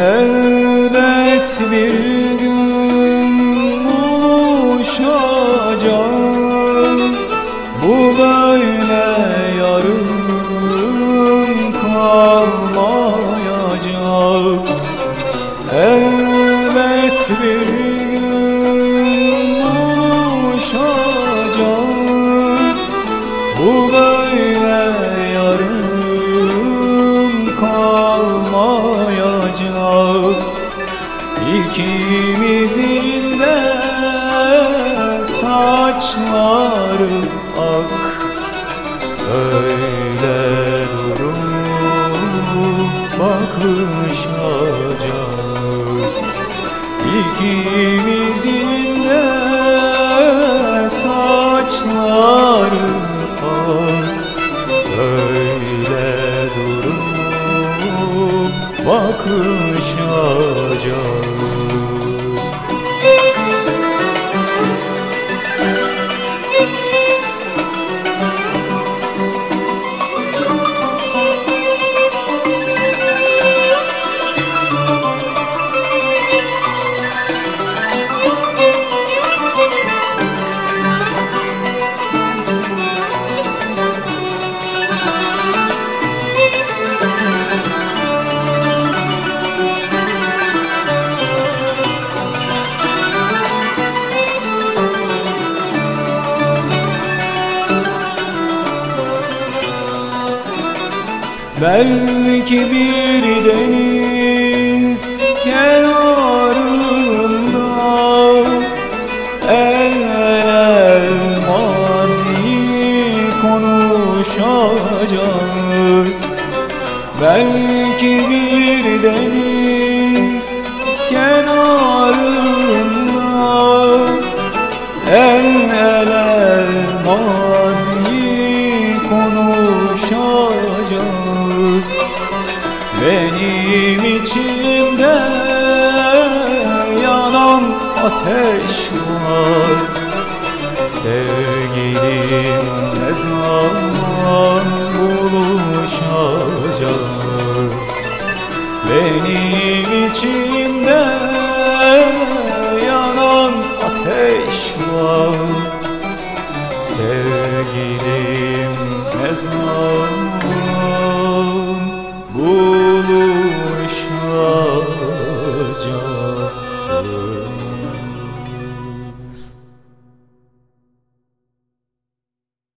Elbet bir gün buluşacağız. Bu böyle yarım kalmayacak. Elbet bir gün buluşacağız. Bu böyle yarım kalmayacak İkimizin de saçları ak. Öyle durup bakışacağız İkimizin de saçları ak. Öyle durup bakışacağız Belki bir deniz kenarında El el maziyi konuşacağız. Belki bir deniz kenarında El ele maziyi konuşacağız Benim içimde yanan ateş var. Sevgilim ne zaman buluşacağız? Benim içimde yanan ateş var. Sevgilim ne zaman buluşacağız